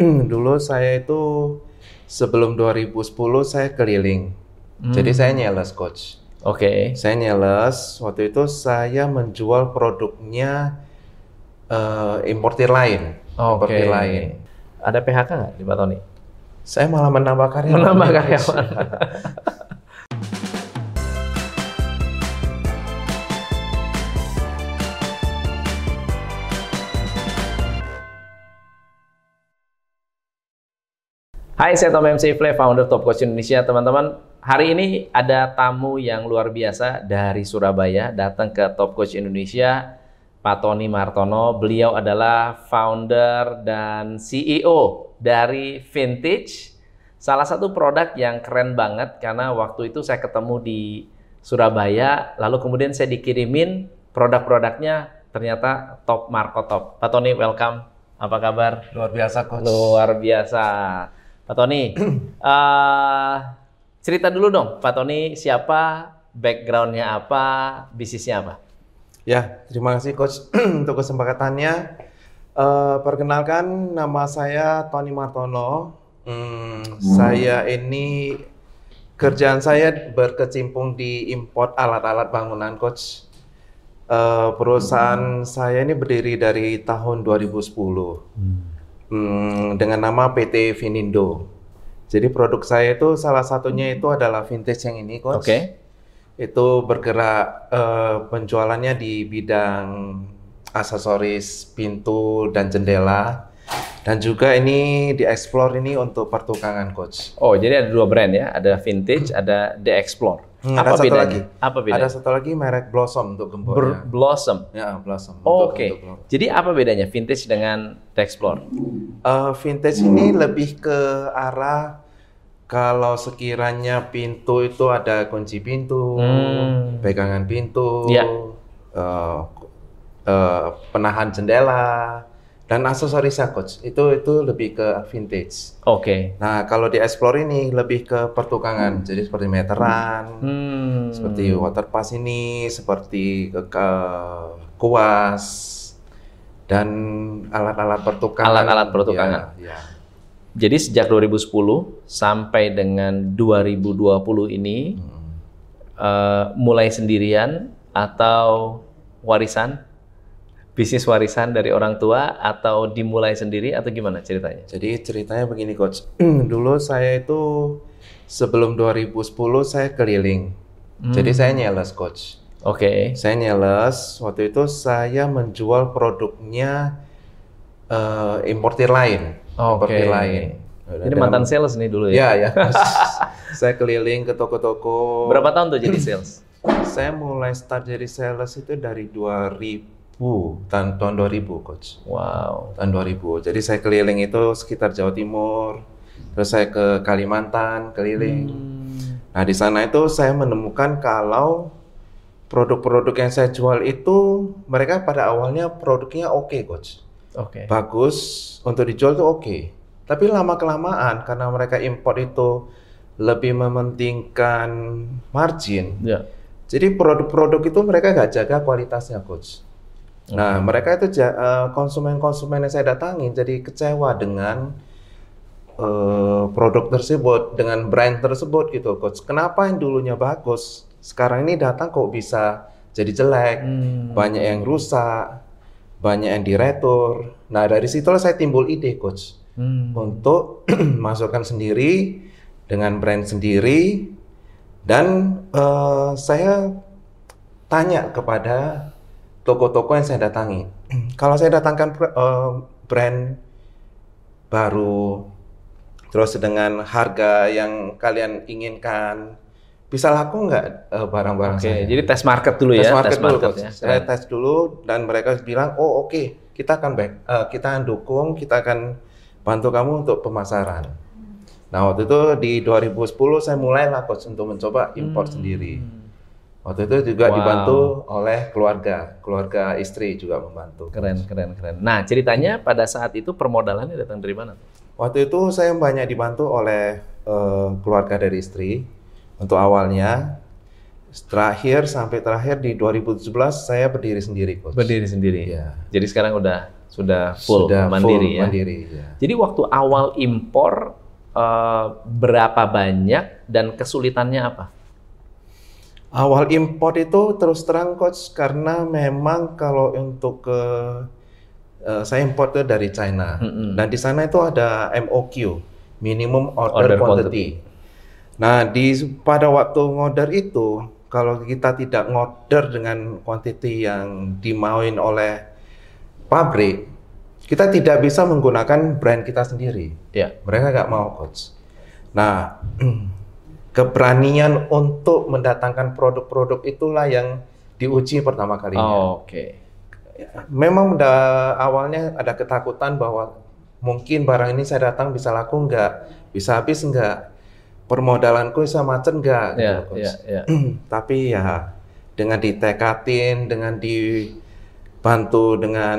Dulu saya itu sebelum 2010 saya keliling. Jadi saya nyales coach. Oke. Saya nyales. Waktu itu saya menjual produknya eh, importir lain. Oke. Importir lain. Ada PHK nggak di Pak Tony? Saya malah menambah karyawan. Menambah karyawan. Hai, saya Tom MC Play, founder Top Coach Indonesia. Teman-teman, hari ini ada tamu yang luar biasa dari Surabaya datang ke Top Coach Indonesia, Pak Tony Martono. Beliau adalah founder dan CEO dari Vintage, salah satu produk yang keren banget karena waktu itu saya ketemu di Surabaya, lalu kemudian saya dikirimin produk-produknya ternyata top Marco top. Pak Tony, welcome. Apa kabar? Luar biasa coach. Luar biasa. Pak Tony, eh, cerita dulu dong, Pak Tony siapa, backgroundnya apa, bisnisnya apa? Ya, terima kasih coach untuk kesempatannya. Eh, perkenalkan nama saya Tony Martono. Hmm, Saya ini kerjaan saya berkecimpung di import alat-alat bangunan coach. Eh, perusahaan saya ini berdiri dari tahun 2010 Hmm, dengan nama PT Vinindo. Jadi produk saya itu salah satunya itu adalah vintage yang ini coach. Oke. Itu bergerak eh, penjualannya di bidang aksesoris pintu dan jendela. Dan juga ini dieksplor ini untuk pertukangan coach. Oh, jadi ada dua brand ya, ada Vintage, ada The Explore. Hmm, apa ada satu bedanya? lagi. Apa bedanya? Ada satu lagi merek Blossom untuk Ber- gembornya. Blossom. ya, Blossom. Oh, Oke. untuk- Jadi apa bedanya Vintage dengan The Explore? Eh, vintage ini lebih ke arah kalau sekiranya pintu itu ada kunci pintu, Hmm. pegangan pintu, Ya. eh, eh, penahan jendela, dan aksesorisnya coach itu itu lebih ke vintage. Oke. Nah kalau di explore ini lebih ke pertukangan, jadi seperti meteran, Hmm. seperti water pass ini, seperti ke, ke- kuas dan alat-alat pertukangan. Alat-alat pertukangan. Ya, ya. Jadi sejak 2010 sampai dengan 2020 ini Hmm. eh, mulai sendirian atau warisan? Bisnis warisan dari orang tua atau dimulai sendiri atau gimana ceritanya? Jadi ceritanya begini coach, dulu saya itu sebelum 2010 saya keliling, jadi saya nyales coach. Oke. Saya nyales, waktu itu saya menjual produknya eh, importir lain, Oke. importir lain. Ini mantan sales nih dulu Ya ya. ya. saya keliling ke toko-toko. Berapa tahun tuh jadi sales? Saya mulai start jadi sales itu dari 2000 tahun tahun 2000 coach. Wow. tahun 2000. Jadi saya keliling itu sekitar Jawa Timur, terus saya ke Kalimantan keliling. Nah di sana itu saya menemukan kalau produk-produk yang saya jual itu mereka pada awalnya produknya oke coach, Oke. bagus untuk dijual itu oke. Tapi lama kelamaan karena mereka impor itu lebih mementingkan margin. Ya. Jadi produk-produk itu mereka nggak jaga kualitasnya, coach. Nah, mereka itu eh, konsumen-konsumen yang saya datangi jadi kecewa dengan eh, produk tersebut, dengan brand tersebut gitu, coach. Kenapa yang dulunya bagus, sekarang ini datang kok bisa jadi jelek, Hmm. banyak yang rusak, banyak yang diretur. Nah, dari situlah saya timbul ide, coach Hmm. untuk masukkan sendiri dengan brand sendiri dan eh, saya tanya kepada toko-toko yang saya datangi kalau saya datangkan eh, brand baru terus dengan harga yang kalian inginkan bisa laku nggak eh, barang-barang Oke, saya jadi tes market dulu tes ya, market tes dulu market coach. ya. Saya tes dulu dan mereka bilang, oh oke, kita akan baik, eh, kita akan dukung, kita akan bantu kamu untuk pemasaran. Nah waktu itu di 2010 saya mulailah coach untuk mencoba impor sendiri. Waktu itu juga. Wow. dibantu oleh keluarga, keluarga istri juga membantu. Keren, keren, keren. Nah, ceritanya pada saat itu permodalannya datang dari mana? Waktu itu saya banyak dibantu oleh eh, keluarga dari istri untuk awalnya. Terakhir sampai terakhir di 2017 saya berdiri sendiri coach. Berdiri sendiri. Iya. Jadi sekarang udah sudah full Sudah mandiri full ya. mandiri, ya. Jadi waktu awal impor eh, berapa banyak dan kesulitannya apa? Awal import itu terus terang coach karena memang kalau untuk ke eh, saya import itu dari China Mm-mm. dan di sana itu ada MOQ minimum Order order, quantity. quantity. Nah di pada waktu ngorder itu kalau kita tidak ngorder dengan quantity yang dimauin oleh pabrik kita tidak bisa menggunakan brand kita sendiri. Ya. Mereka nggak mau coach. Nah, keberanian untuk mendatangkan produk-produk itulah yang diuji pertama kalinya. Oh, Oke. Memang da- awalnya ada ketakutan bahwa mungkin barang ini saya datang bisa laku nggak, bisa habis nggak, permodalanku bisa macet nggak, gitu, Ya, coach. ya, ya. Tapi ya dengan ditekatin, dengan dibantu dengan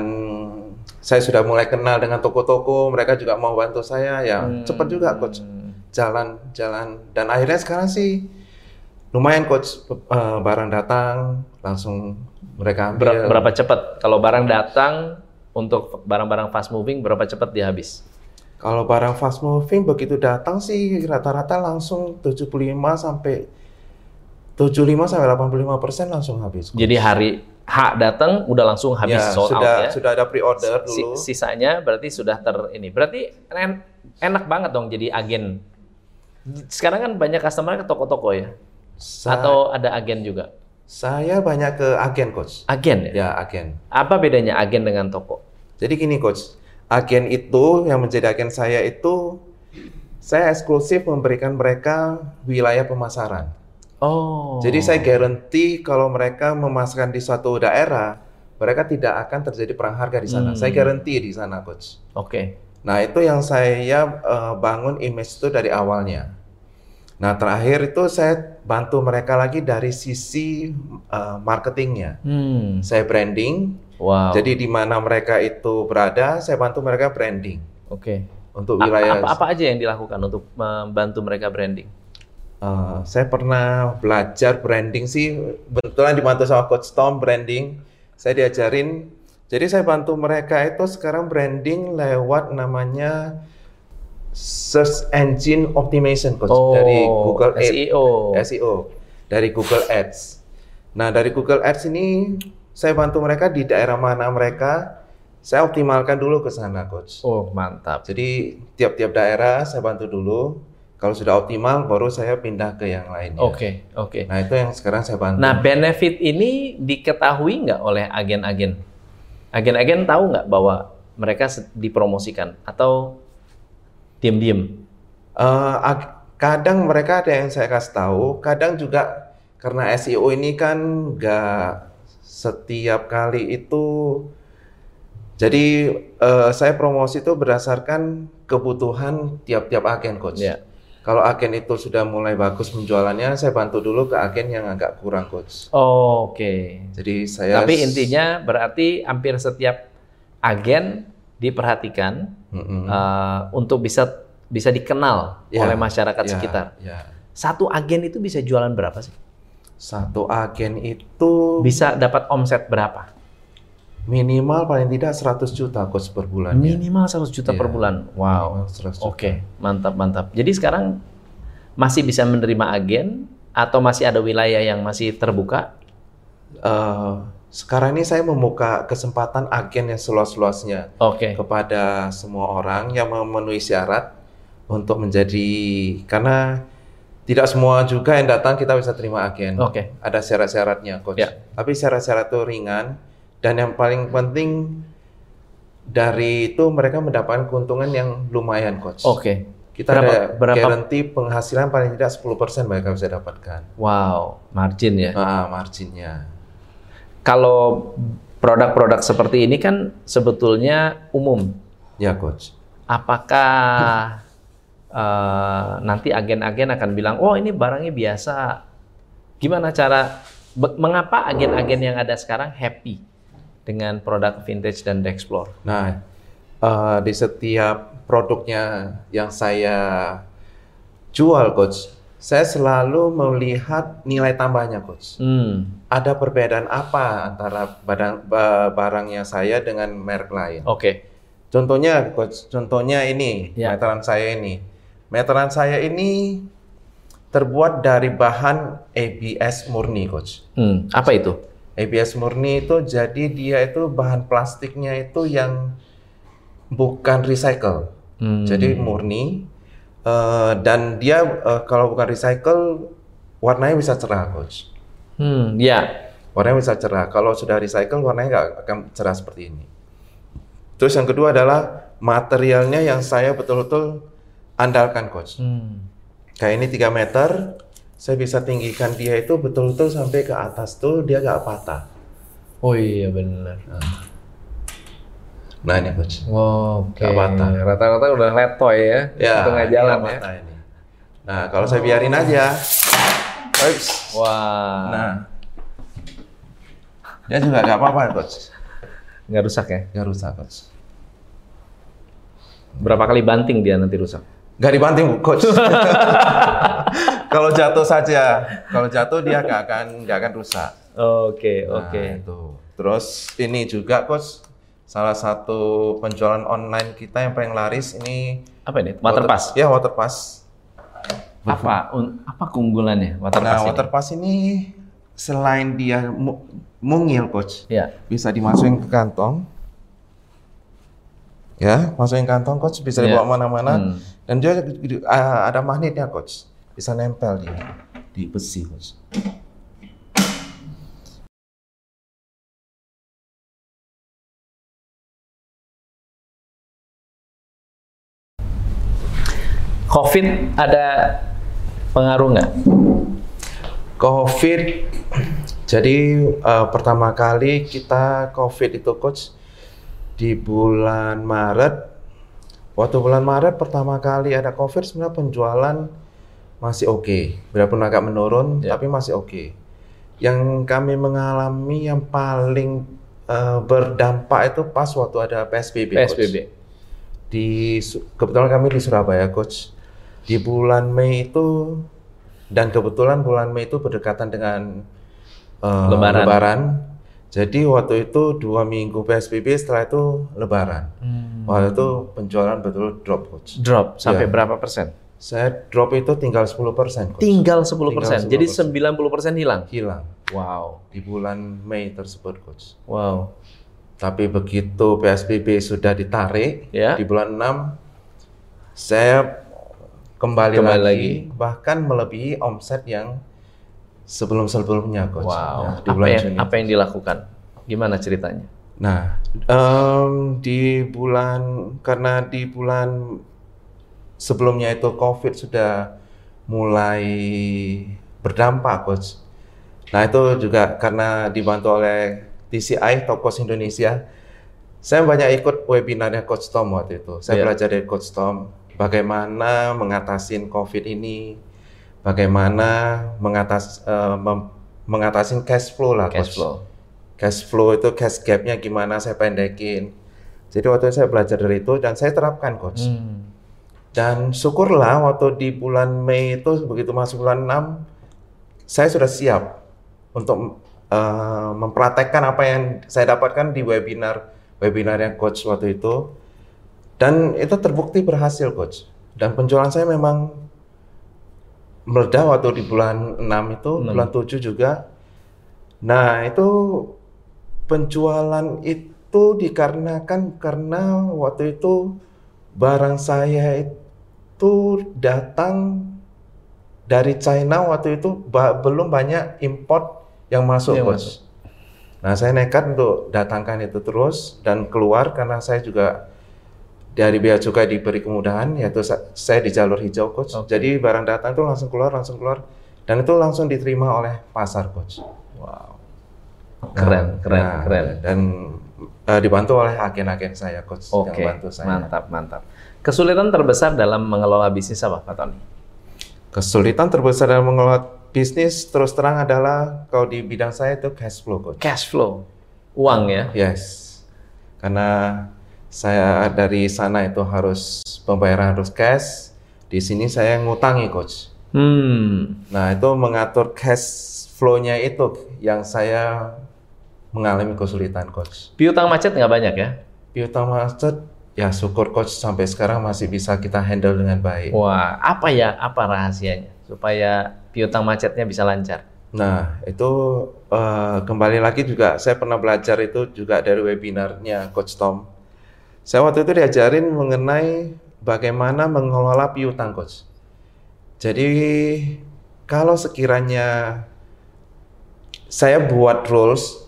saya sudah mulai kenal dengan toko-toko, mereka juga mau bantu saya, ya Hmm. cepat juga coach jalan-jalan dan akhirnya sekarang sih lumayan coach eh, barang datang langsung mereka ambil. Ber- berapa cepat kalau barang datang untuk barang-barang fast moving berapa cepat dia habis? Kalau barang fast moving begitu datang sih rata-rata langsung 75 sampai 75 sampai 85 persen langsung habis. coach. Jadi hari H datang udah langsung habis ya, sold sudah out ya. sudah ada pre-order dulu. sisanya berarti sudah ter ini. Berarti en- enak banget dong jadi agen. Sekarang kan banyak customer ke toko-toko ya. Sa- Atau ada agen juga. saya banyak ke agen coach. Agen ya? Ya agen. Apa bedanya agen dengan toko? Jadi gini coach, agen itu yang menjadi agen saya itu saya eksklusif memberikan mereka wilayah pemasaran. Oh. Jadi saya guarantee kalau mereka memasarkan di suatu daerah, mereka tidak akan terjadi perang harga di sana. Hmm. Saya guarantee di sana coach. Oke. Nah itu yang saya eh, bangun image itu dari awalnya. Nah terakhir itu saya bantu mereka lagi dari sisi eh, marketingnya. Hmm. Saya branding, Wow. jadi di mana mereka itu berada, saya bantu mereka branding Oke. untuk A- wilayah. Apa, apa aja yang dilakukan untuk membantu mereka branding? Eh, saya pernah belajar branding sih, kebetulan dibantu sama Coach Tom branding. Saya diajarin, jadi saya bantu mereka itu sekarang branding lewat namanya Search Engine Optimization, Coach, Oh, dari Google Ads. SEO. SEO dari Google Ads. Nah dari Google Ads ini saya bantu mereka di daerah mana mereka, saya optimalkan dulu ke sana, Coach. Oh, mantap. Jadi tiap-tiap daerah saya bantu dulu. Kalau sudah optimal, baru saya pindah ke yang lainnya. Oke, oke. Nah itu yang sekarang saya bantu. Nah, benefit ini diketahui nggak oleh agen-agen? Agen-agen tahu nggak bahwa mereka dipromosikan atau diam-diam? Eh, ag- kadang mereka ada yang saya kasih tahu, kadang juga karena SEO ini kan nggak setiap kali itu. Jadi eh, saya promosi itu berdasarkan kebutuhan tiap-tiap agen, coach. Ya. Kalau agen itu sudah mulai bagus penjualannya, saya bantu dulu ke agen yang agak kurang, coach. Oke. Jadi saya. Tapi intinya berarti hampir setiap agen diperhatikan Mm-mm. eh, untuk bisa bisa dikenal Ya, oleh masyarakat ya, sekitar. ya. Satu agen itu bisa jualan berapa sih? Satu agen itu Bisa dapat omset berapa? Minimal paling tidak 100 juta coach per bulan. Minimal 100 juta per Iya. bulan. Wow. Minimal 100 juta. Oke, mantap mantap. Jadi sekarang masih bisa menerima agen atau masih ada wilayah yang masih terbuka? Eh, sekarang ini saya membuka kesempatan agen yang seluas-luasnya Oke. kepada semua orang yang memenuhi syarat untuk menjadi karena tidak semua juga yang datang kita bisa terima agen. Oke. Ada syarat-syaratnya, coach. Ya. Tapi syarat-syarat itu ringan dan yang paling penting dari itu mereka mendapatkan keuntungan yang lumayan, coach. Oke. Kita Berapa- ada berapa- garansi penghasilan paling tidak 10% mereka bisa dapatkan. Wow, margin ya. Ah, marginnya. Kalau produk-produk seperti ini kan sebetulnya umum. Ya, coach. Apakah eh, nanti agen-agen akan bilang, oh ini barangnya biasa. Gimana cara, mengapa agen-agen yang ada sekarang happy dengan produk vintage dan Dexplore? Nah, eh, di setiap produknya yang saya jual, coach, saya selalu melihat nilai tambahnya, coach. Hmm. Ada perbedaan apa antara badan, ba- barangnya saya dengan merek lain? Oke. Contohnya, coach, contohnya ini, Ya. meteran saya ini. Meteran saya ini terbuat dari bahan ABS murni, coach. Hmm. Apa itu? ABS murni itu jadi dia itu bahan plastiknya itu yang bukan recycle. Hmm. Jadi murni eh, dan dia eh, kalau bukan recycle warnanya bisa cerah, coach. Hmm. Ya. Warnanya bisa cerah. Kalau sudah recycle warnanya nggak akan cerah seperti ini. Terus yang kedua adalah materialnya yang saya betul-betul andalkan, coach. Hmm. Kayak ini 3 meter, saya bisa tinggikan dia itu betul-betul sampai ke atas tuh dia nggak patah. Oh iya benar. Nah ini coach. Oke. Nggak patah. Rata-rata udah letoy ya. Ya, tengah ini jalan ya. ini. Nah kalau saya biarin aja, Ups. Wah. nah dia juga nggak apa-apa coach. Nggak rusak ya? Nggak rusak coach. Berapa kali banting dia nanti rusak? Nggak dibanting coach. kalau jatuh saja, kalau jatuh dia nggak akan nggak akan rusak. Oke, Nah, oke. itu. Terus ini juga coach, salah satu penjualan online kita yang paling laris ini Apa ini? Waterpass. Ya waterpass. Apa un- apa keunggulannya waterpass Nah ini? waterpass ini selain dia mu- mungil coach, Ya. bisa dimasukin ke kantong. Ya, masukin kantong coach bisa Ya. dibawa mana-mana Hmm. dan juga di- ah, ada magnetnya coach, bisa nempel di di besi coach. COVID ada pengaruh nggak? COVID, jadi eh, pertama kali kita COVID itu coach di bulan Maret. Waktu bulan Maret pertama kali ada COVID sebenarnya penjualan masih oke, walaupun agak menurun Ya. tapi masih oke. Yang kami mengalami yang paling eh, berdampak itu pas waktu ada PSBB. Coach. PSBB. Di Su- kebetulan kami di Surabaya, coach. Di bulan Mei itu dan kebetulan bulan Mei itu berdekatan dengan eh, Lebaran. Jadi waktu itu dua minggu PSBB setelah itu Lebaran. Hmm. Waktu itu penjualan betul drop, coach. Drop sampai Ya. berapa persen? Saya drop itu tinggal 10 persen, coach. Tinggal 10 persen. Jadi 10%. 90 persen hilang. Hilang Wow. di bulan Mei tersebut, coach. Wow. Tapi begitu PSBB sudah ditarik Ya. di bulan 6 saya kembali, Kembali lagi, bahkan melebihi omset yang sebelum-sebelumnya coach. Wow. Ya, di apa bulan yang Juni. apa yang dilakukan? Gimana ceritanya? Nah, em, di bulan karena di bulan sebelumnya itu COVID sudah mulai berdampak, coach. Nah itu juga karena dibantu oleh TCI Tokos Indonesia. Saya banyak ikut webinarnya Coach Tom waktu itu. Saya Iya. belajar dari Coach Tom bagaimana mengatasi COVID ini, bagaimana mengatas mem- mengatasi cash flow lah, Cash Coach flow. cash flow itu cash gapnya gimana saya pendekin. Jadi waktu itu saya belajar dari itu dan saya terapkan coach. Hmm. Dan syukurlah waktu di bulan Mei itu begitu masuk bulan 6 saya sudah siap untuk eh, mempraktekkan apa yang saya dapatkan di webinar webinarnya coach waktu itu. Dan itu terbukti berhasil coach. Dan penjualan saya memang meledak waktu di bulan 6 itu, Enam. bulan 7 juga. Nah, itu penjualan itu dikarenakan karena waktu itu barang saya itu datang dari China waktu itu ba- belum banyak import yang masuk, Coach. masuk. Nah, saya nekat untuk datangkan itu terus dan keluar karena saya juga dari bea cukai diberi kemudahan yaitu sa- saya di jalur hijau coach. Oke. Jadi barang datang itu langsung keluar, langsung keluar dan itu langsung diterima oleh pasar coach. Wow. Keren, Nah, keren, nah, keren. Dan eh, dibantu oleh agen-agen saya coach Oke, yang bantu saya. mantap, mantap. Kesulitan terbesar dalam mengelola bisnis apa, Pak Tony? Kesulitan terbesar dalam mengelola bisnis terus terang adalah kalau di bidang saya itu cash flow coach. Cash flow, uang ya. Yes. Karena saya dari sana itu harus pembayaran harus cash. Di sini saya ngutangi coach. Hmm. Nah, itu mengatur cash flow-nya itu yang saya mengalami kesulitan, coach. Piutang macet nggak banyak ya? Piutang macet, ya syukur coach sampai sekarang masih bisa kita handle dengan baik. Wah, apa ya? Apa rahasianya supaya piutang macetnya bisa lancar? Nah, itu eh, kembali lagi juga saya pernah belajar itu juga dari webinarnya Coach Tom. Saya waktu itu diajarin mengenai bagaimana mengelola piutang, Coach. Jadi kalau sekiranya saya buat rules,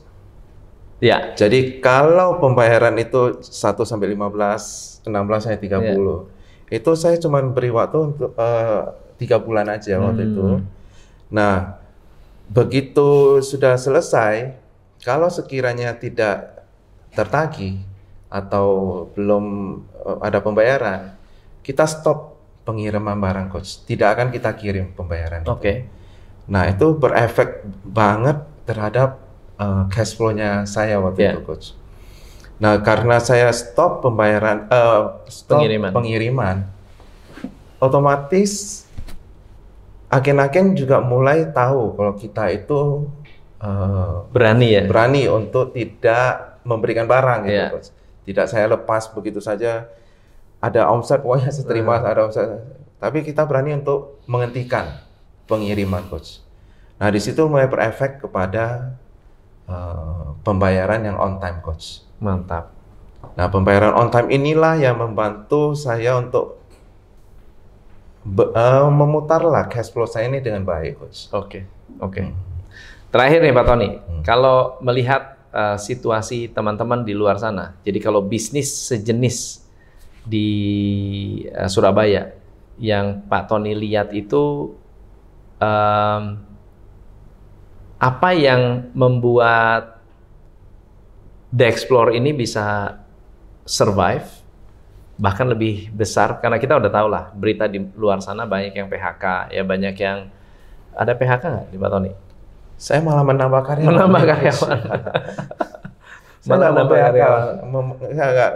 Ya. jadi kalau pembayaran itu 1 sampai 15, 16 sampai 30, itu saya cuma beri waktu untuk eh, tiga bulan aja waktu itu. Nah, begitu sudah selesai, kalau sekiranya tidak tertagih atau belum eh, ada pembayaran, kita stop pengiriman barang coach. Tidak akan kita kirim pembayaran. itu. Oke. Nah, itu berefek banget terhadap eh, cash flow-nya saya waktu Ya. itu, coach. Nah, karena saya stop pembayaran eh, stop Pengiriman. pengiriman, otomatis agen-agen juga mulai tahu kalau kita itu eh, Berani ya? berani untuk tidak memberikan barang gitu, Iya. coach. Tidak saya lepas begitu saja. Ada omset, pokoknya saya terima Hmm. ada omset. Tapi kita berani untuk menghentikan pengiriman, coach. Nah, di situ mulai berefek kepada eh, pembayaran yang on time, coach. Mantap. Nah, pembayaran on time inilah yang membantu saya untuk be- eh, memutarlah cash flow saya ini dengan baik, coach. Oke. Oke. Terakhir nih Pak Tony, Hmm. kalau melihat uh, situasi teman-teman di luar sana, jadi kalau bisnis sejenis di uh, Surabaya yang Pak Tony lihat itu um, apa yang membuat The Explore ini bisa survive bahkan lebih besar karena kita udah tahu lah berita di luar sana banyak yang PHK ya banyak yang ada PHK nggak di Pak Tony? Saya malah menambah karyawan. Menambah karyawan. Saya Malah nggak mem-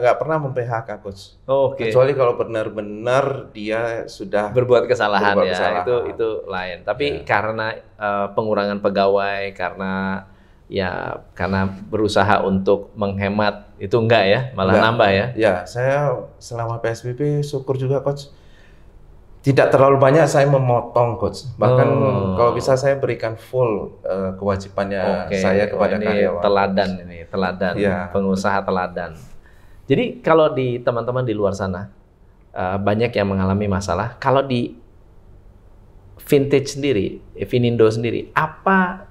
nggak pernah mem-PHK coach. Oke. Kecuali kalau benar-benar dia sudah Berbuat kesalahan Berbuat ya kesalahan. itu itu lain. Tapi Ya. karena eh, pengurangan pegawai karena ya karena berusaha untuk menghemat itu enggak ya malah Enggak. nambah ya. Ya, saya selama PSBB syukur juga coach. Tidak terlalu banyak saya memotong coach. Bahkan Oh. kalau bisa saya berikan full eh, kewajibannya Oke, saya kepada oh, ini karyawan. teladan ini, teladan, Iya. pengusaha teladan. Jadi kalau di teman-teman di luar sana eh, banyak yang mengalami masalah. Kalau di vintage sendiri, eh, Vinindo sendiri, apa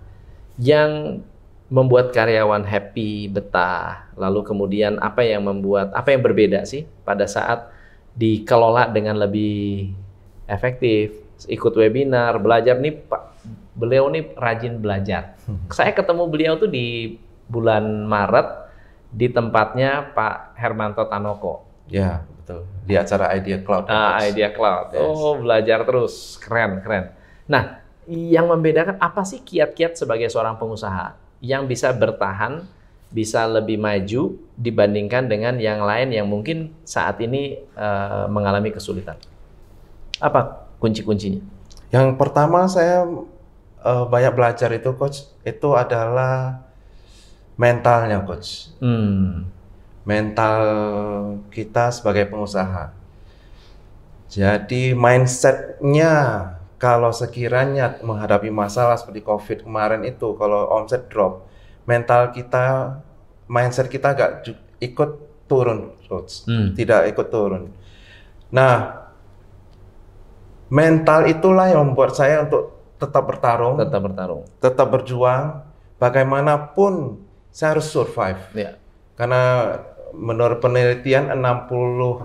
yang membuat karyawan happy, betah, lalu kemudian apa yang membuat apa yang berbeda sih pada saat dikelola dengan lebih efektif, ikut webinar, belajar nih Pak beliau nih rajin belajar. Saya ketemu beliau tuh di bulan Maret di tempatnya Pak Hermanto Tanoko. Ya, betul. Di acara Idea Cloud. Ah. Idea Cloud. Yes. Oh, belajar terus. Keren, keren. Nah, yang membedakan apa sih kiat-kiat sebagai seorang pengusaha yang bisa bertahan, bisa lebih maju dibandingkan dengan yang lain yang mungkin saat ini eh, mengalami kesulitan? Apa kunci-kuncinya? Yang pertama saya eh, banyak belajar itu coach, itu adalah mentalnya coach. Hmm. mental kita sebagai pengusaha. Jadi mindsetnya kalau sekiranya menghadapi masalah seperti COVID kemarin itu, kalau omset drop, mental kita, mindset kita agak ju- ikut turun, coach. Hmm. Tidak ikut turun. Nah, mental itulah yang membuat saya untuk tetap bertarung, Tetap bertarung. tetap berjuang, bagaimanapun saya harus survive. Ya. Karena menurut penelitian 68%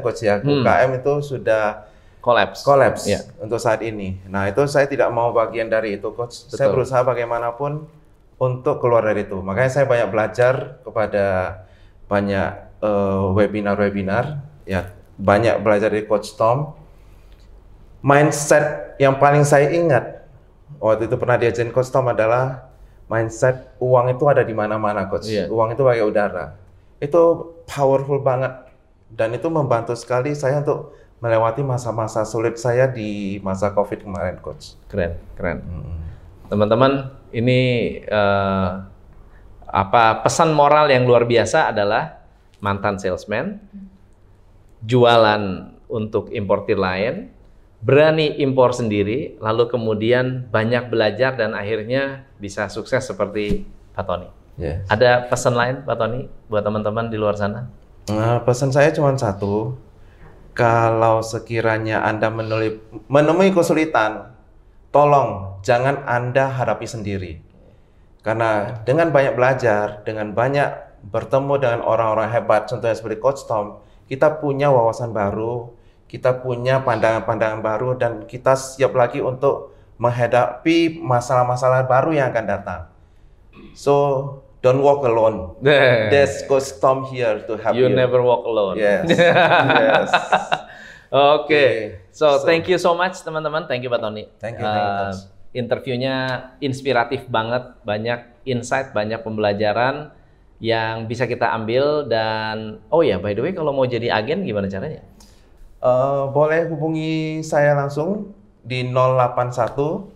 coach ya Hmm. UKM itu sudah Collapse. kolaps Ya. untuk saat ini. Nah, itu saya tidak mau bagian dari itu coach. Saya Betul. berusaha bagaimanapun untuk keluar dari itu. Makanya saya banyak belajar kepada banyak eh, webinar-webinar ya, banyak belajar dari coach Tom. Mindset yang paling saya ingat waktu itu pernah diajarin coach Tom adalah mindset uang itu ada di mana-mana coach. Iya. Uang itu bagai udara. Itu powerful banget dan itu membantu sekali saya untuk melewati masa-masa sulit saya di masa COVID kemarin, coach. Keren, keren. Teman-teman, ini eh, apa pesan moral yang luar biasa adalah mantan salesman, jualan untuk importir lain, berani impor sendiri, lalu kemudian banyak belajar dan akhirnya bisa sukses seperti Pak Tony. Yes. Ada pesan lain Pak Tony buat teman-teman di luar sana? Nah, pesan saya cuma satu. Kalau sekiranya Anda menuli- menemui kesulitan, tolong jangan Anda hadapi sendiri. Karena dengan banyak belajar, dengan banyak bertemu dengan orang-orang hebat, contohnya seperti Coach Tom, kita punya wawasan baru, kita punya pandangan-pandangan baru, dan kita siap lagi untuk menghadapi masalah-masalah baru yang akan datang. So, don't walk alone. There's Coach Tom here to help You you. never walk alone. Yes. yes. Oke, Oke. so, So- thank you so much teman-teman. Thank you Pak Tony. Thank you, Uh, interviewnya inspiratif banget, banyak insight, banyak pembelajaran yang bisa kita ambil dan oh ya by the way kalau mau jadi agen gimana caranya? Eh, boleh hubungi saya langsung di 081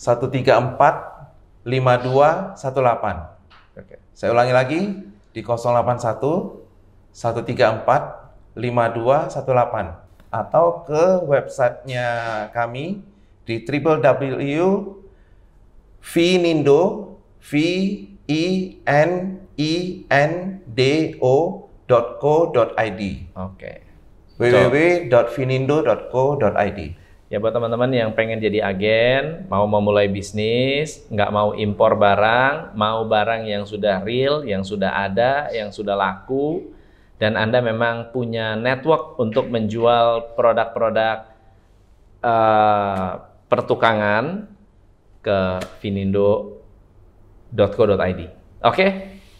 134 5218. Oke. Saya ulangi lagi di 081 134 5218 atau ke websitenya kami di www.vinindo v i n i n d o.co.id Oke. www.vinindo.co.id Ya buat teman-teman yang pengen jadi agen, mau memulai bisnis, nggak mau impor barang, mau barang yang sudah real, yang sudah ada, yang sudah laku, dan Anda memang punya network untuk menjual produk-produk eh, pertukangan ke vinindo.co.id. Oke,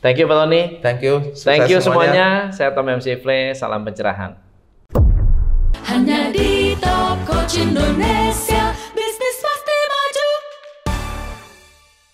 thank you Pak Tony. Thank you. Thank you semuanya. Saya Tom MC Fle, salam pencerahan hanya di Top Coach Indonesia.